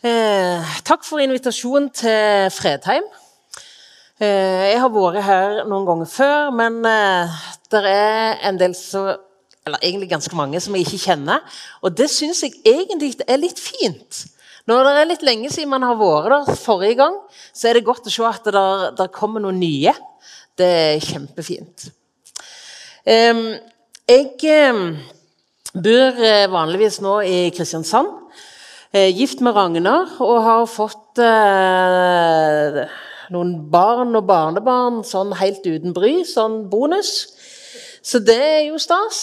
Eh, takk for invitasjonen til Fredheim. Eh, jeg har vært her noen ganger før, men eh, det er en del så Eller egentlig ganske mange som jeg ikke kjenner. Og det syns jeg egentlig er litt fint. Når det er litt lenge siden man har vært der forrige gang, så er det godt å se at det der, der kommer noe nye. Det er kjempefint. Eh, jeg bor vanligvis nå i Kristiansand. Eh, gift med Ragnar og har fått eh, noen barn og barnebarn sånn helt uten bry, sånn bonus. Så det er jo stas.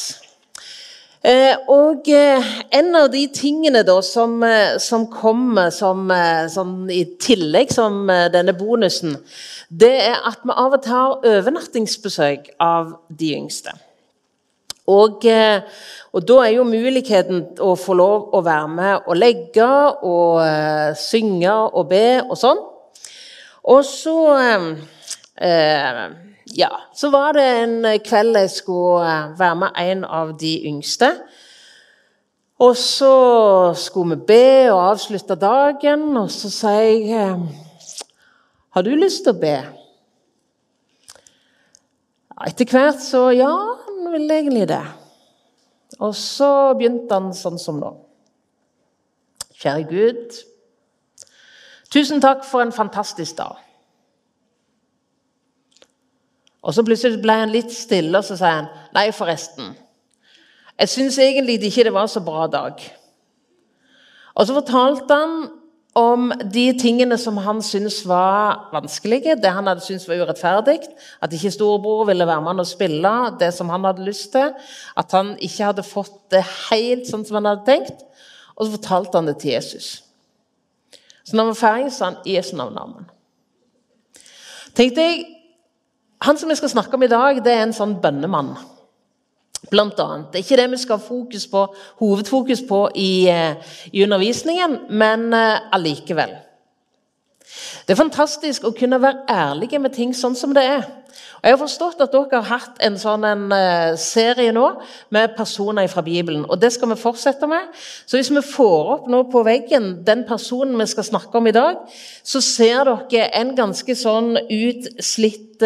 Eh, og eh, en av de tingene da som, eh, som kommer som, eh, sånn i tillegg som denne bonusen, det er at vi av og til har overnattingsbesøk av de yngste. Og, og, da er jo muligheten å få lov å være med og legge og uh, synge og be og sånn. Og så uh, Ja, så var det en kveld jeg skulle være med en av de yngste. Og så skulle vi be og avslutte dagen, og så sa jeg Har du lyst til å be? Etter hvert så ja, han egentlig det. Og så begynte han sånn som nå. Kjære Gud. Tusen takk for en fantastisk dag. Og så plutselig ble han litt stille, og så sa han nei, forresten. Jeg syns egentlig ikke det var så bra dag. Og så fortalte han om de tingene som han syntes var vanskelige, det han hadde syntes var urettferdig. At ikke storebror ville være med og spille det som han hadde lyst til. At han ikke hadde fått det helt sånn som han hadde tenkt. Og så fortalte han det til Jesus. Så når han var ferdig, sa han Jesu navn amen. Tenkte jeg, Han som vi skal snakke om i dag, det er en sånn bønnemann. Blant annet. Det er ikke det vi skal ha på, hovedfokus på i, eh, i undervisningen, men uh, allikevel. Det er fantastisk å kunne være ærlige med ting sånn som det er. Og Jeg har forstått at dere har hatt en sånn en, uh, serie nå med personer fra Bibelen. og Det skal vi fortsette med. Så hvis vi får opp nå på veggen den personen vi skal snakke om i dag, så ser dere en ganske sånn utslitt,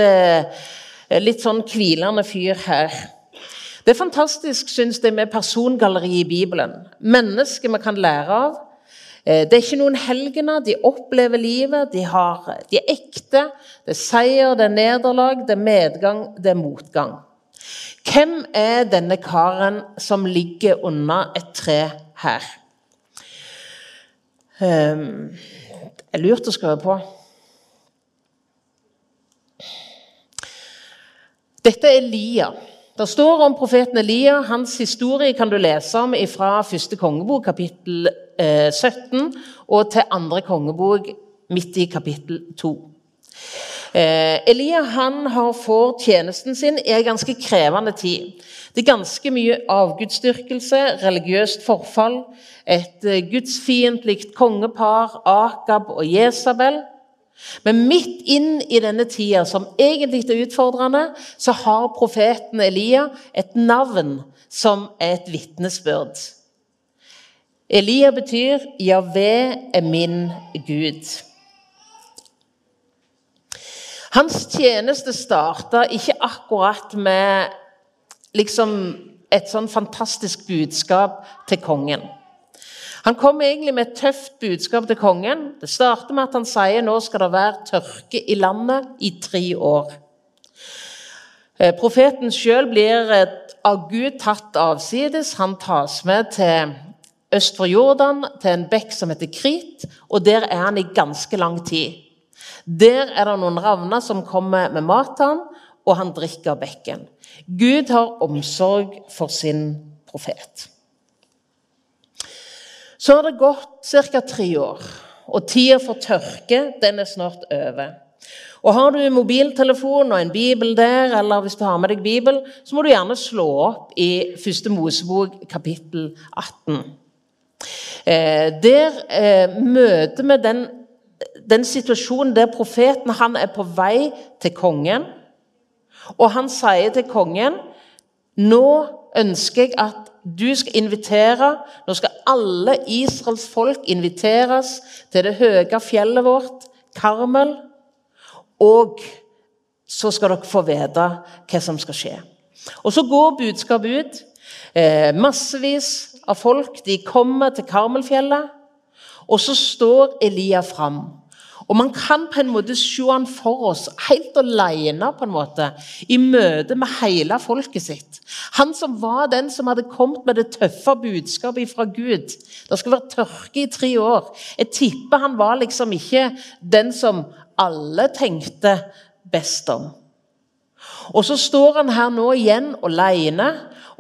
litt sånn hvilende fyr her. Det er fantastisk synes jeg, med persongalleri i Bibelen. Mennesker vi kan lære av. Eh, det er ikke noen helgener. De opplever livet. De, har, de er ekte. Det er seier, det er nederlag, det er medgang, det er motgang. Hvem er denne karen som ligger under et tre her? Um, er lurt å skrive på. Dette er Elia. Det står om profeten Elia. Hans historie kan du lese om fra første kongebok, kapittel 17, eh, og til andre kongebok, midt i kapittel 2. Eh, Elia han har får tjenesten sin i en ganske krevende tid. Det er ganske mye avgudsdyrkelse, religiøst forfall, et eh, gudsfiendtlig kongepar, Akab og Jesabel. Men midt inn i denne tida, som egentlig er utfordrende, så har profeten Elia et navn som er et vitnesbyrd. Elia betyr 'Javé er min Gud'. Hans tjeneste starta ikke akkurat med liksom et sånn fantastisk budskap til kongen. Han kommer egentlig med et tøft budskap til kongen. Det starter med at han sier nå skal det være tørke i landet i tre år. Eh, profeten sjøl blir av Gud tatt avsides. Han tas med til øst for Jordan, til en bekk som heter Krit, og der er han i ganske lang tid. Der er det noen ravner som kommer med mat til han, og han drikker bekken. Gud har omsorg for sin profet. Så har det gått ca. tre år, og tida for tørke den er snart over. Og Har du mobiltelefon og en bibel der, eller hvis du har med deg bibel, så må du gjerne slå opp i første Mosebok, kapittel 18. Eh, der eh, møter vi den, den situasjonen der profeten han er på vei til kongen. Og han sier til kongen nå ønsker jeg at du skal invitere Nå skal alle Israels folk inviteres til det høye fjellet vårt, Karmel. Og så skal dere få vite hva som skal skje. Og så går budskapet ut. Eh, massevis av folk de kommer til Karmelfjellet. Og så står Elia fram. Og Man kan på en måte se han for oss helt alene på en måte, i møte med hele folket sitt. Han som var den som hadde kommet med det tøffe budskapet fra Gud. Det skal være tørke i tre år. Jeg tipper han var liksom ikke den som alle tenkte best om. Og så står han her nå igjen alene,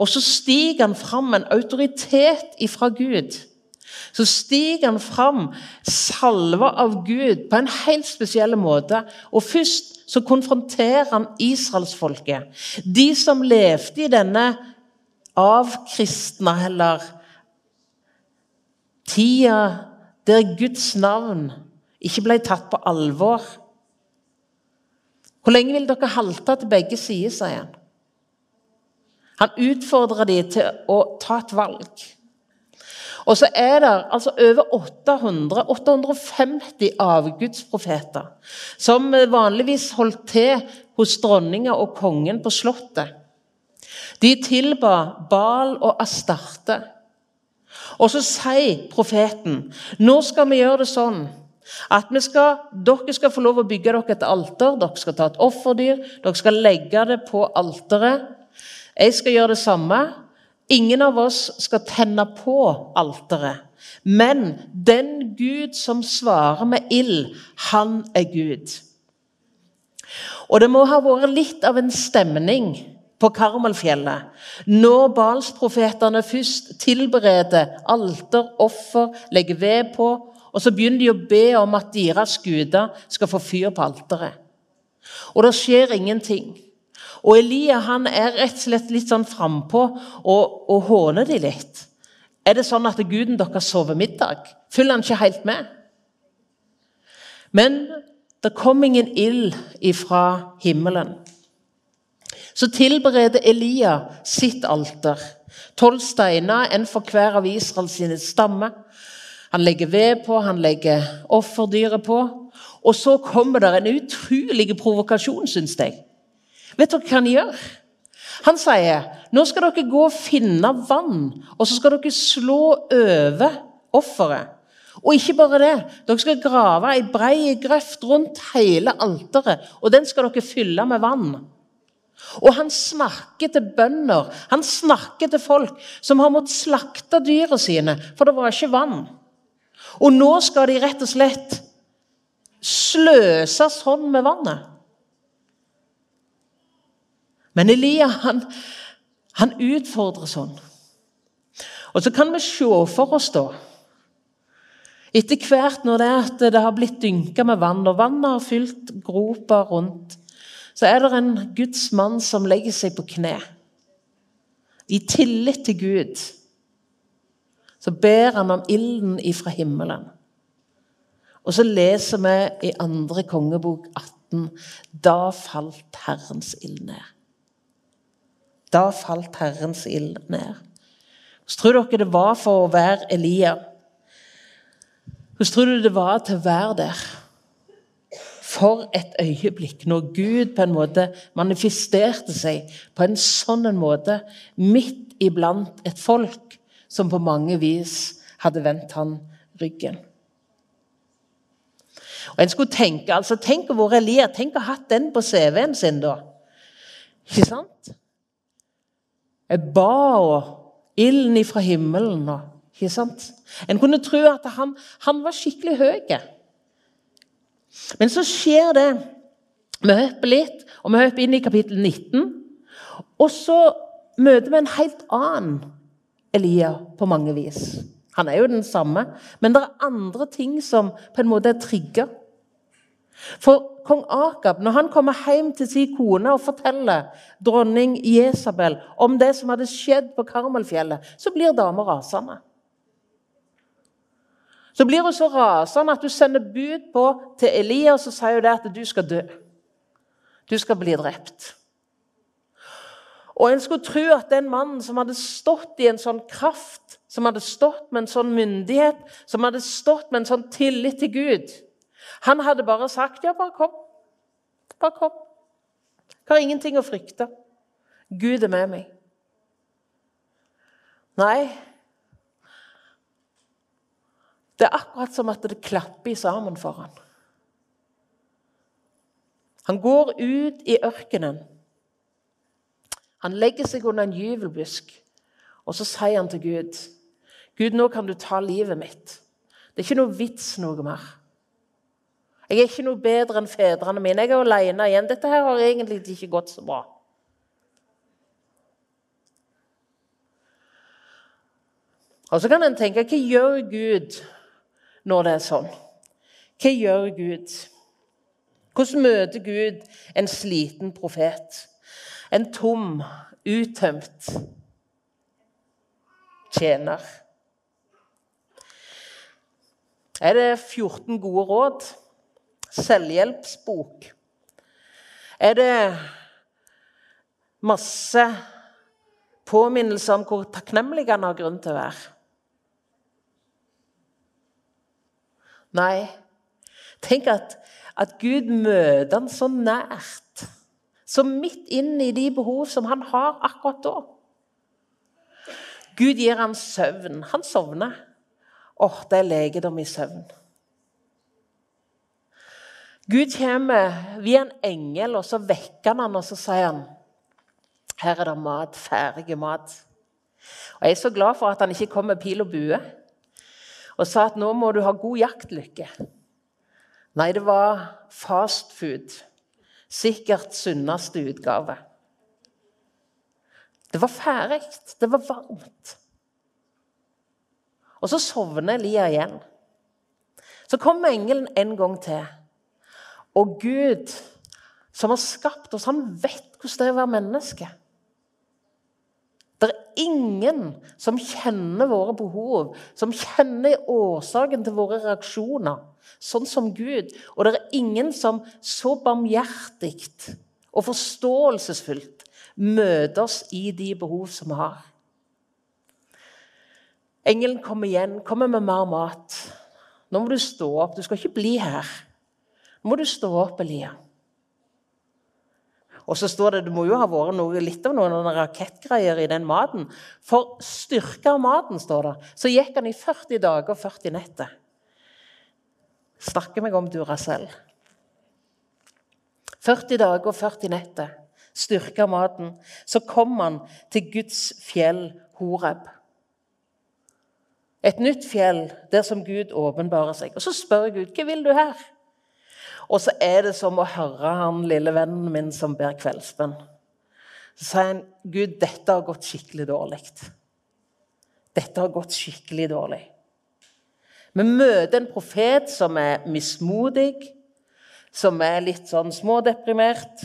og så stiger han fram en autoritet ifra Gud så stiger han fram, salva av Gud, på en helt spesiell måte. Og først så konfronterer han israelsfolket. De som levde i denne avkristna, eller tida der Guds navn ikke ble tatt på alvor. Hvor lenge vil dere halte til begge sider, sier han. Han utfordrer dem til å ta et valg. Og så er det altså over 800, 850 avgudsprofeter som vanligvis holdt til hos dronninga og kongen på Slottet. De tilba Bal og Astarte. Og så sier profeten nå skal vi gjøre det sånn at skal, dere skal få lov å bygge dere et alter, dere skal ta et offerdyr, dere skal legge det på alteret. Jeg skal gjøre det samme. Ingen av oss skal tenne på alteret. Men den Gud som svarer med ild, han er Gud. Og det må ha vært litt av en stemning på Karmelfjellet når Balsprofetene først tilbereder alter, offer, legger ved på, og så begynner de å be om at deres guder skal få fyr på alteret. Og det skjer ingenting. Og Elia han er rett og slett litt sånn frampå og, og håner de litt. Er det sånn at guden deres sover middag? Følger han ikke helt med? Men det kom ingen ild ifra himmelen. Så tilbereder Elia sitt alter. Tolv steiner, en for hver av Israels sine stammer. Han legger ved på, han legger offerdyret på. Og så kommer det en utrolig provokasjon, syns jeg. Vet dere hva han gjør? Han sier nå skal dere gå og finne vann, og så skal dere slå over offeret. Og ikke bare det, dere skal grave ei brei grøft rundt hele alteret, og den skal dere fylle med vann. Og han snakker til bønder, han snakker til folk som har måttet slakte dyra sine, for det var ikke vann. Og nå skal de rett og slett sløse sånn med vannet. Men Elia han, han utfordrer sånn. Og så kan vi se for oss, da Etter hvert når det, er at det har blitt dynka med vann, og vannet har fylt gropa rundt, så er det en Guds mann som legger seg på kne. I tillit til Gud så ber han om ilden ifra himmelen. Og så leser vi i andre kongebok 18 Da falt Herrens ild ned. Da falt Herrens ild ned. Hvordan tror dere det var for å være Elia? Hvordan tror du det var til å være der? For et øyeblikk når Gud på en måte manifesterte seg på en sånn måte midt iblant et folk som på mange vis hadde vendt han ryggen. Og en skulle tenke, altså Tenk å være Elia, tenk å ha hatt den på CV-en sin, da. Ikke sant? Ba og ilden ifra himmelen. Og, ikke sant? En kunne tro at han, han var skikkelig høy. Men så skjer det. Vi hopper litt, og vi hopper inn i kapittel 19. Og så møter vi en helt annen Elia på mange vis. Han er jo den samme, men det er andre ting som på en måte er trigga. For kong Akab, når han kommer hjem til sin kone og forteller dronning Jesabel om det som hadde skjedd på Karmelfjellet, så blir dama rasende. Så blir hun så rasende at hun sender bud på til Elias og sier det at du skal dø. Du skal bli drept. Og en skulle tro at den mannen som hadde stått i en sånn kraft, som hadde stått med en sånn myndighet, som hadde stått med en sånn tillit til Gud Han hadde bare sagt, 'Ja, bare kom. Bare kom. Jeg har ingenting å frykte. Gud er med meg.' Nei, det er akkurat som at det klapper sammen for ham. Han går ut i ørkenen. Han legger seg under en gyvelbusk, og så sier han til Gud Gud, nå kan du ta livet mitt. Det er ikke noe vits noe mer. Jeg er ikke noe bedre enn fedrene mine. Jeg er alene igjen. Dette her har egentlig ikke gått så bra. Og så kan en tenke hva gjør Gud når det er sånn? Hva gjør Gud? Hvordan møter Gud en sliten profet? En tom, uttømt tjener? Er det 14 gode råd? Selvhjelpsbok? Er det masse påminnelser om hvor takknemlig han har grunn til å være? Nei. Tenk at, at Gud møter han så nært. Så midt inn i de behov som han har akkurat da. Gud gir han søvn. Han sovner. Åh, det er legedom i søvn. Gud kommer via en engel, og så vekker han han, og så sier han her er det mat, ferdig mat. Og Jeg er så glad for at han ikke kom med pil og bue og sa at nå må du ha god jaktlykke. Nei, det var fast food. Sikkert sunneste utgave. Det var ferdig. Det var varmt. Og så sovner Elia igjen. Så kommer engelen en gang til. Og Gud, som har skapt oss, han vet hvordan det er å være menneske. Det er ingen som kjenner våre behov, som kjenner årsaken til våre reaksjoner, sånn som Gud. Og det er ingen som så barmhjertig og forståelsesfullt møter oss i de behov som vi har. Engelen kommer igjen, kommer med mer mat. Nå må du stå opp. Du skal ikke bli her. Må du stå opp, Elia. Og så står det det må jo ha vært noe, litt av noen rakettgreier i den maten. For styrke av maten, står det, så gikk han i 40 dager og 40 netter. Snakker meg om Duracell. 40 dager og 40 netter. Styrke maten. Så kom han til Guds fjell Horeb. Et nytt fjell der som Gud åpenbarer seg. Og så spør Gud hva vil du her? Og så er det som å høre han lille vennen min som ber kveldsbønn. Så sier han, 'Gud, dette har gått skikkelig dårlig.' Dette har gått skikkelig dårlig. Vi møter en profet som er mismodig, som er litt sånn smådeprimert.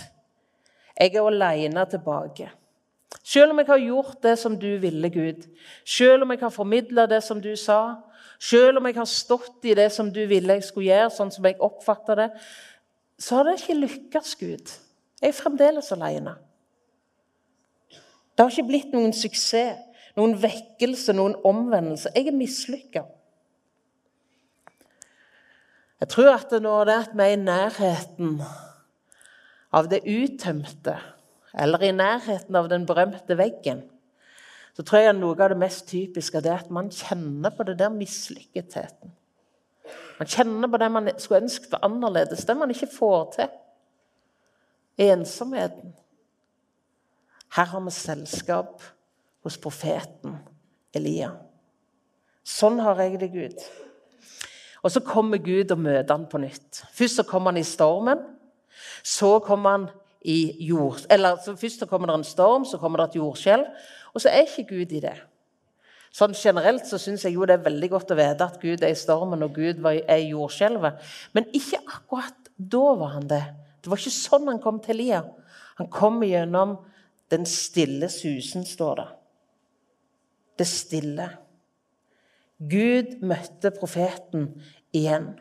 Jeg er alene tilbake. Selv om jeg har gjort det som du ville, Gud, selv om jeg har formidla det som du sa, selv om jeg har stått i det som du ville jeg skulle gjøre, sånn som jeg oppfatta det, så har det ikke lykkes, Gud. Jeg er fremdeles alene. Det har ikke blitt noen suksess, noen vekkelse, noen omvendelse. Jeg er mislykka. Jeg tror at når det er at vi er i nærheten av det uttømte, eller i nærheten av den berømte veggen, så tror jeg noe av det mest typiske er at man kjenner på det der mislykketheten. Man kjenner på det man skulle ønske var annerledes, det man ikke får til. Ensomheten. Her har vi selskap hos profeten Elia. Sånn har jeg det, Gud. Og så kommer Gud og møter han på nytt. Først så kommer han i stormen. Så kommer han i jord... Eller først så kommer det en storm, så kommer det et jordskjelv. Og så er ikke Gud i det. Sånn Generelt så syns jeg jo det er veldig godt å vite at Gud er i stormen og Gud er i jordskjelvet. Men ikke akkurat da var han det. Det var ikke sånn han kom til Elia. Han kom gjennom den stille susen, står det. Det stille. Gud møtte profeten igjen.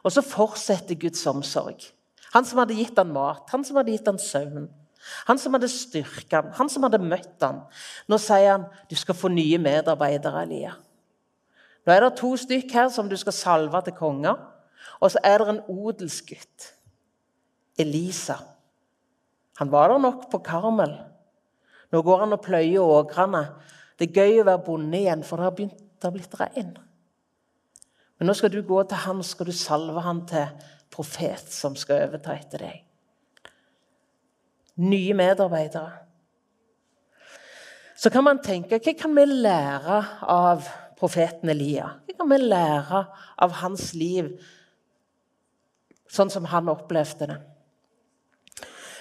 Og så fortsetter Guds omsorg. Han som hadde gitt han mat, han som hadde gitt han søvn. Han som hadde styrka han, han som hadde møtt han. Nå sier han du skal få nye medarbeidere, Elia. Nå er det to stykk her som du skal salve til konger. Og så er det en odelsgutt, Elisa. Han var der nok på Karmel. Nå går han og pløyer åkrene. Det er gøy å være bonde igjen, for det har begynt å blitt regn. Men nå skal du gå til han, skal du salve han til profet som skal overta etter deg. Nye medarbeidere. Så kan man tenke hva kan vi lære av profeten Elia? Hva kan vi lære av hans liv, sånn som han opplevde det?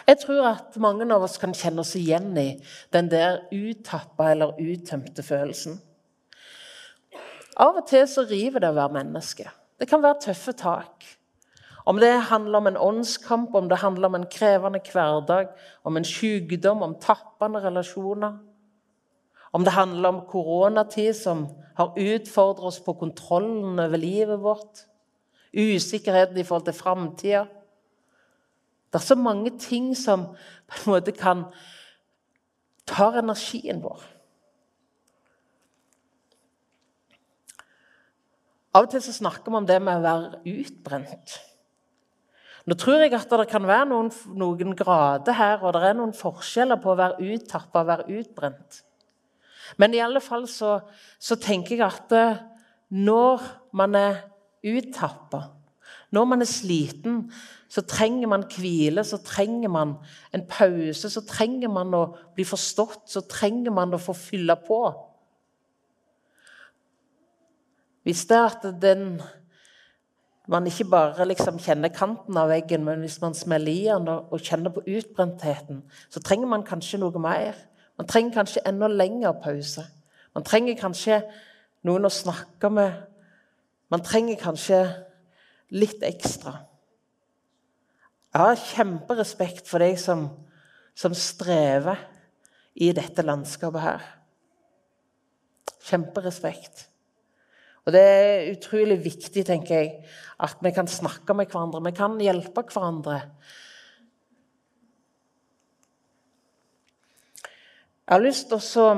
Jeg tror at mange av oss kan kjenne oss igjen i den der uttappa eller uttømte følelsen. Av og til så river det å være menneske. Det kan være tøffe tak. Om det handler om en åndskamp, om det handler om en krevende hverdag, om en sykdom, om tappende relasjoner. Om det handler om koronatid som har utfordret oss på kontrollen over livet vårt. Usikkerheten i forhold til framtida. Det er så mange ting som på en måte kan ta energien vår. Av og til så snakker vi om det med å være utbrent. Nå tror jeg at det kan være noen, noen grader her, og det er noen forskjeller på å være uttappa og være utbrent. Men i alle fall så, så tenker jeg at eh, når man er uttappa, når man er sliten, så trenger man hvile, så trenger man en pause, så trenger man å bli forstått, så trenger man å få fylle på. Hvis det er at den, man ikke bare liksom kjenner kanten av veggen, men hvis man smeller i den og, og kjenner på utbrentheten, så trenger man kanskje noe mer. Man trenger kanskje enda lengre pause. Man trenger kanskje noen å snakke med. Man trenger kanskje litt ekstra. Jeg har kjemperespekt for deg som, som strever i dette landskapet her. Kjemperespekt. Og Det er utrolig viktig tenker jeg, at vi kan snakke med hverandre. Vi kan hjelpe hverandre. Jeg har lyst til å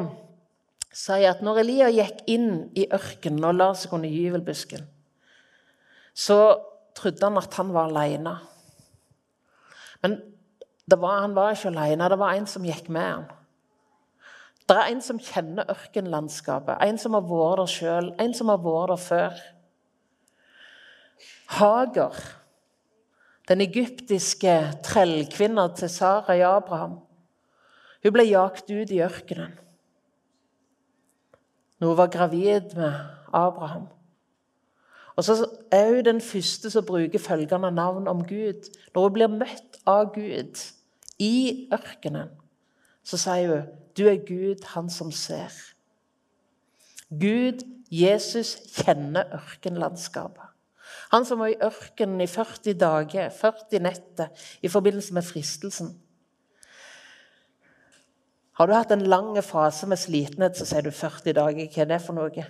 si at når Elia gikk inn i ørkenen og la seg under gyvelbusken, så trodde han at han var alene. Men var, han var ikke alene. Det var en som gikk med han. Det er en som kjenner ørkenlandskapet, en som har vært der sjøl, en som har vært der før. Hager, den egyptiske trellkvinna til Sara i Abraham, hun ble jagt ut i ørkenen når hun var gravid med Abraham. Og så er hun den første som bruker følgende navn om Gud. Når hun blir møtt av Gud i ørkenen, så sier hun du er Gud, han som ser. Gud, Jesus, kjenner ørkenlandskapet. Han som var i ørkenen i 40 dager, 40 netter, i forbindelse med fristelsen. Har du hatt en lang fase med slitenhet, så sier du 40 dager. Hva er det for noe?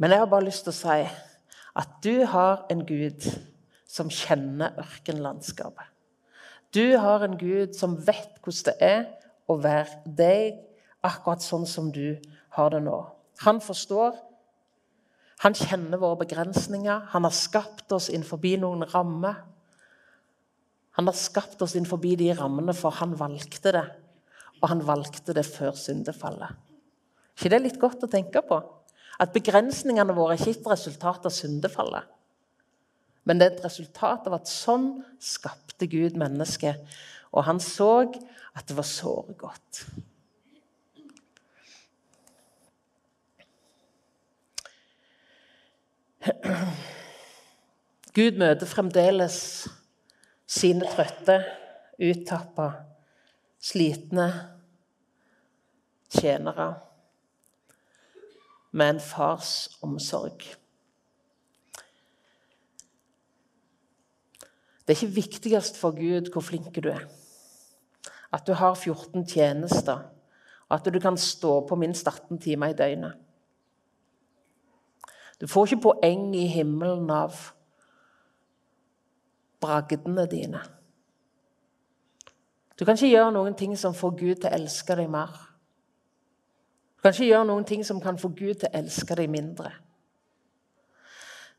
Men jeg har bare lyst til å si at du har en Gud som kjenner ørkenlandskapet. Du har en Gud som vet hvordan det er å være deg akkurat sånn som du har det nå. Han forstår. Han kjenner våre begrensninger. Han har skapt oss innenfor noen rammer. Han har skapt oss innenfor de rammene, for han valgte det. Og han valgte det før syndefallet. ikke det er litt godt å tenke på? At begrensningene våre er ikke et resultat av syndefallet. Men det er et resultat av at sånn skapte Gud mennesket. Og han så at det var såre godt. Gud møter fremdeles sine trøtte, uttappa, slitne tjenere med en fars omsorg. Det er ikke viktigst for Gud hvor flink du er. At du har 14 tjenester, og at du kan stå på minst 18 timer i døgnet. Du får ikke poeng i himmelen av bragdene dine. Du kan ikke gjøre noen ting som får Gud til å elske deg mer. Du kan ikke gjøre noen ting som kan få Gud til å elske deg mindre.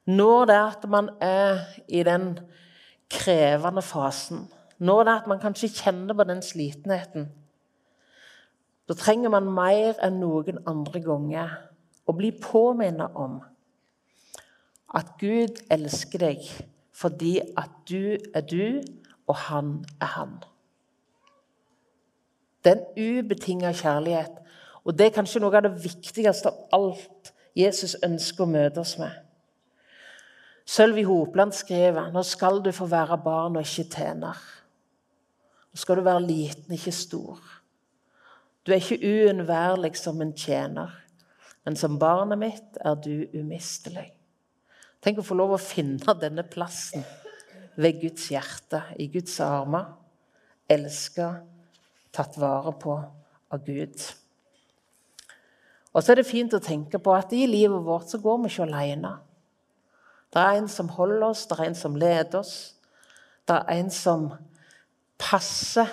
Når det er at man er i den krevende fasen, det er at man kanskje kjenner på den slitenheten, da trenger man mer enn noen andre ganger å bli påminnet om at Gud elsker deg fordi at du er du, og han er han. Det er en ubetinga kjærlighet, og det er kanskje noe av det viktigste av alt Jesus ønsker å møte oss med. Sølvi Hopland skriver nå skal du få være barn og ikke tjener. Nå skal du være liten, ikke stor. Du er ikke uunnværlig som en tjener, men som barnet mitt er du umistelig. Tenk å få lov å finne denne plassen ved Guds hjerte, i Guds armer. Elska, tatt vare på av Gud. Og så er det fint å tenke på at i livet vårt så går vi ikke alene. Det er en som holder oss, det er en som leder oss. Det er en som passer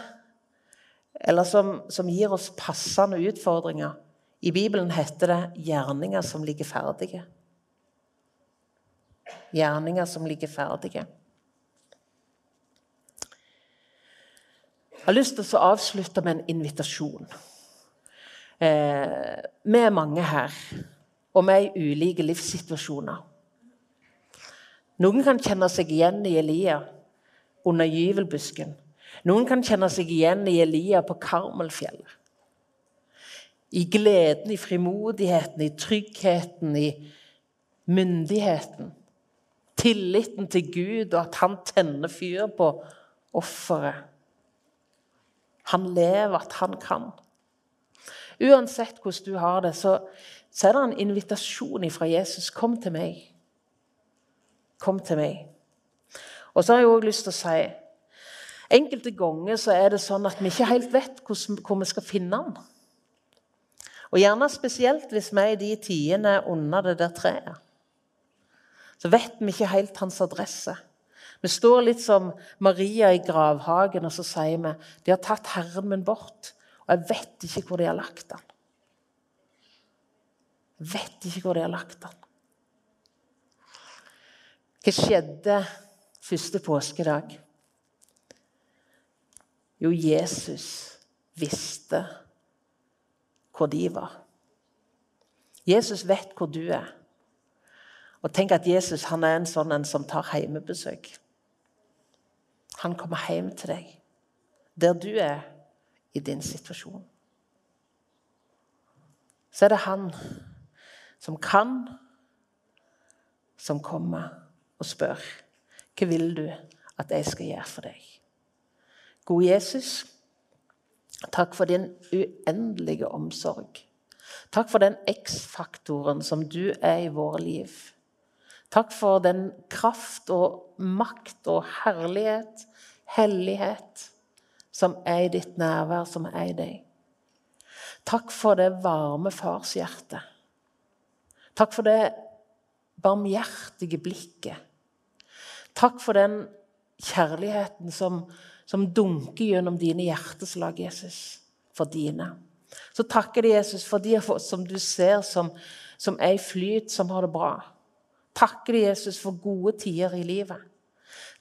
eller som, som, gir oss passende utfordringer. I Bibelen heter det 'gjerninger som ligger ferdige'. Gjerninger som ligger ferdige. Jeg har lyst til å avslutte med en invitasjon. Eh, vi er mange her, og vi er i ulike livssituasjoner. Noen kan kjenne seg igjen i Elia under gyvelbusken. Noen kan kjenne seg igjen i Elia på Karmelfjellet. I gleden, i frimodigheten, i tryggheten, i myndigheten. Tilliten til Gud og at han tenner fyr på offeret. Han lever, at han kan. Uansett hvordan du har det, så, så er det en invitasjon fra Jesus. Kom til meg. Kom til meg. Og så har jeg òg lyst til å si Enkelte ganger så er det sånn at vi ikke helt vet hvor vi skal finne den. Og gjerne spesielt hvis vi er i de tidene under det der treet. Så vet vi ikke helt hans adresse. Vi står litt som Maria i gravhagen, og så sier vi de har tatt Herren min bort, og jeg vet ikke hvor de har lagt han. Jeg vet ikke hvor de har lagt den. Hva skjedde første påskedag? Jo, Jesus visste hvor de var. Jesus vet hvor du er. Og tenk at Jesus han er en sånn en som tar hjemmebesøk. Han kommer hjem til deg der du er i din situasjon. Så er det han som kan, som kommer og spør hva vil du at jeg skal gjøre for deg. Gode Jesus, takk for din uendelige omsorg. Takk for den X-faktoren som du er i våre liv. Takk for den kraft og makt og herlighet, hellighet, som er i ditt nærvær, som er i deg. Takk for det varme farshjertet. Takk for det barmhjertige blikket. Takk for den kjærligheten som som dunker gjennom dine hjerteslag, Jesus, for dine. Så takker de Jesus for de som du ser som, som er i flyt, som har det bra. Takker de Jesus for gode tider i livet.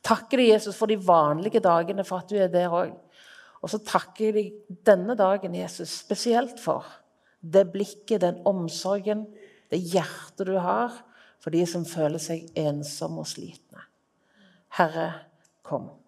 Takker de Jesus for de vanlige dagene, for at du er der òg. Og så takker de denne dagen, Jesus, spesielt for det blikket, den omsorgen, det hjertet du har for de som føler seg ensomme og slitne. Herre, kom.